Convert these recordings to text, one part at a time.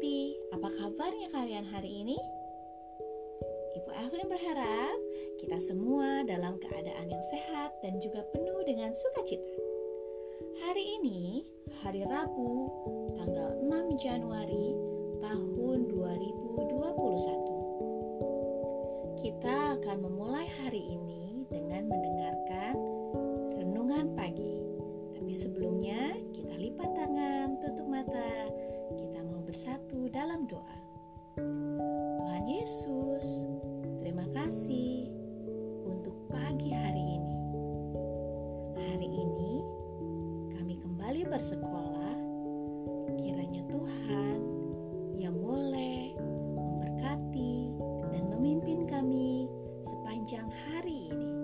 Apa kabarnya kalian hari ini? Ibu Evelyn berharap kita semua dalam keadaan yang sehat dan juga penuh dengan sukacita. Hari ini, hari Rabu, tanggal 6 Januari tahun 2021. Kita akan memulai hari dalam doa. Tuhan Yesus, terima kasih untuk pagi hari ini. Hari ini kami kembali bersekolah. Kiranya Tuhan yang boleh memberkati dan memimpin kami sepanjang hari ini.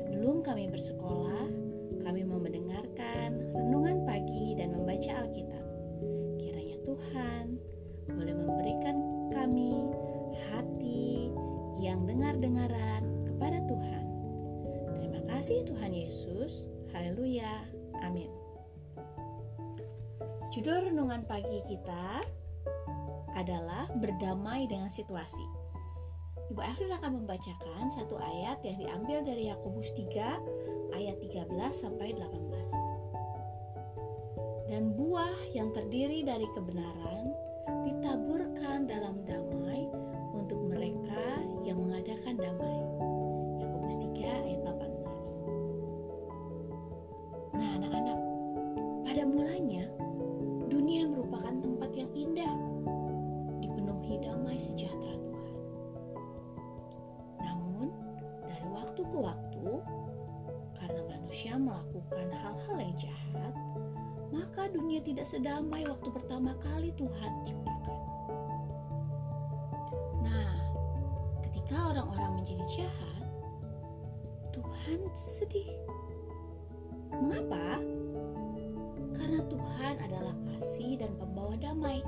Sebelum kami bersekolah, kasih Tuhan Yesus. Haleluya. Amin. Judul renungan pagi kita adalah berdamai dengan situasi. Ibu Evelyn akan membacakan satu ayat yang diambil dari Yakobus 3 ayat 13 sampai 18. Dan buah yang terdiri dari kebenaran ditaburkan dalam damai untuk mereka yang mengadakan damai. Yakobus 3 ayat 18. Mulanya dunia merupakan tempat yang indah, dipenuhi damai sejahtera Tuhan. Namun, dari waktu ke waktu, karena manusia melakukan hal-hal yang jahat, maka dunia tidak sedamai waktu pertama kali Tuhan ciptakan. Nah, ketika orang-orang menjadi jahat, Tuhan sedih. Mengapa? Karena Tuhan adalah kasih dan pembawa damai.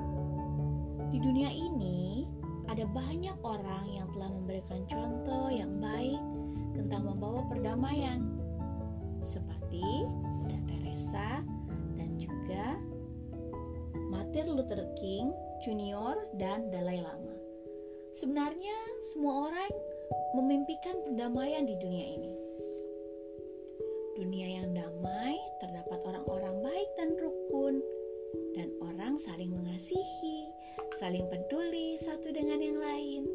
Di dunia ini, ada banyak orang yang telah memberikan contoh yang baik tentang membawa perdamaian, seperti Bunda Teresa dan juga Martin Luther King Junior dan Dalai Lama. Sebenarnya semua orang memimpikan perdamaian di dunia ini. Dunia yang damai terdapat orang-orang baik dan rukun dan orang saling mengasihi, saling peduli satu dengan yang lain.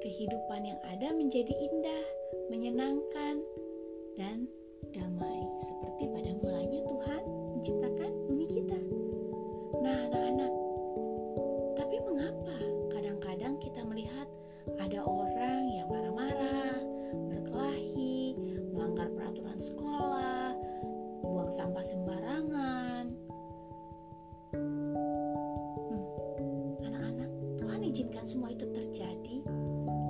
Kehidupan yang ada menjadi indah, menyenangkan, dan damai seperti pada Tuhan izinkan semua itu terjadi,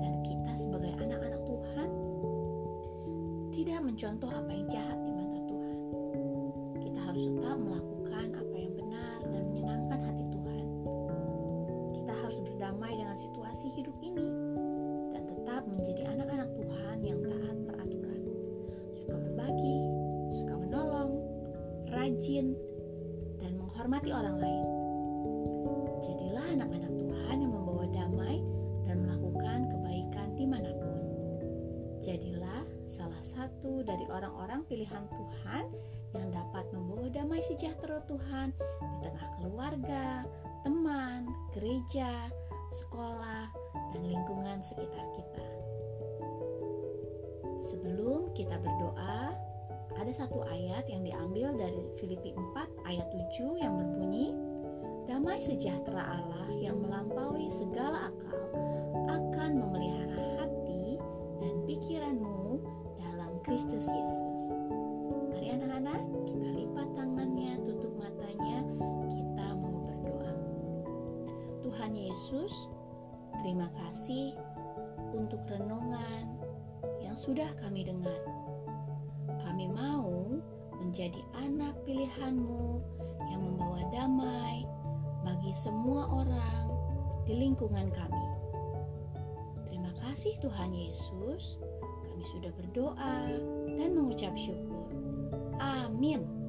dan kita sebagai anak-anak Tuhan tidak mencontoh apa yang jahat di mata Tuhan. Kita harus tetap melakukan apa yang benar dan menyenangkan hati Tuhan. Kita harus berdamai dengan situasi hidup ini dan tetap menjadi anak-anak Tuhan yang taat peraturan, suka berbagi, suka menolong, rajin, dan menghormati orang lain. Satu dari orang-orang pilihan Tuhan yang dapat membawa damai sejahtera Tuhan di tengah keluarga, teman, gereja, sekolah, dan lingkungan sekitar kita. Sebelum kita berdoa, ada satu ayat yang diambil dari Filipi 4 ayat 7 yang berbunyi, Damai sejahtera Allah yang melampaui segala akal akan memelihara hati dan pikiranmu Kristus Yesus. Mari anak-anak, kita lipat tangannya, tutup matanya, kita mau berdoa. Tuhan Yesus, terima kasih untuk renungan yang sudah kami dengar. Kami mau menjadi anak pilihanmu yang membawa damai bagi semua orang di lingkungan kami. Terima kasih Tuhan Yesus, sudah berdoa dan mengucap syukur. Amin.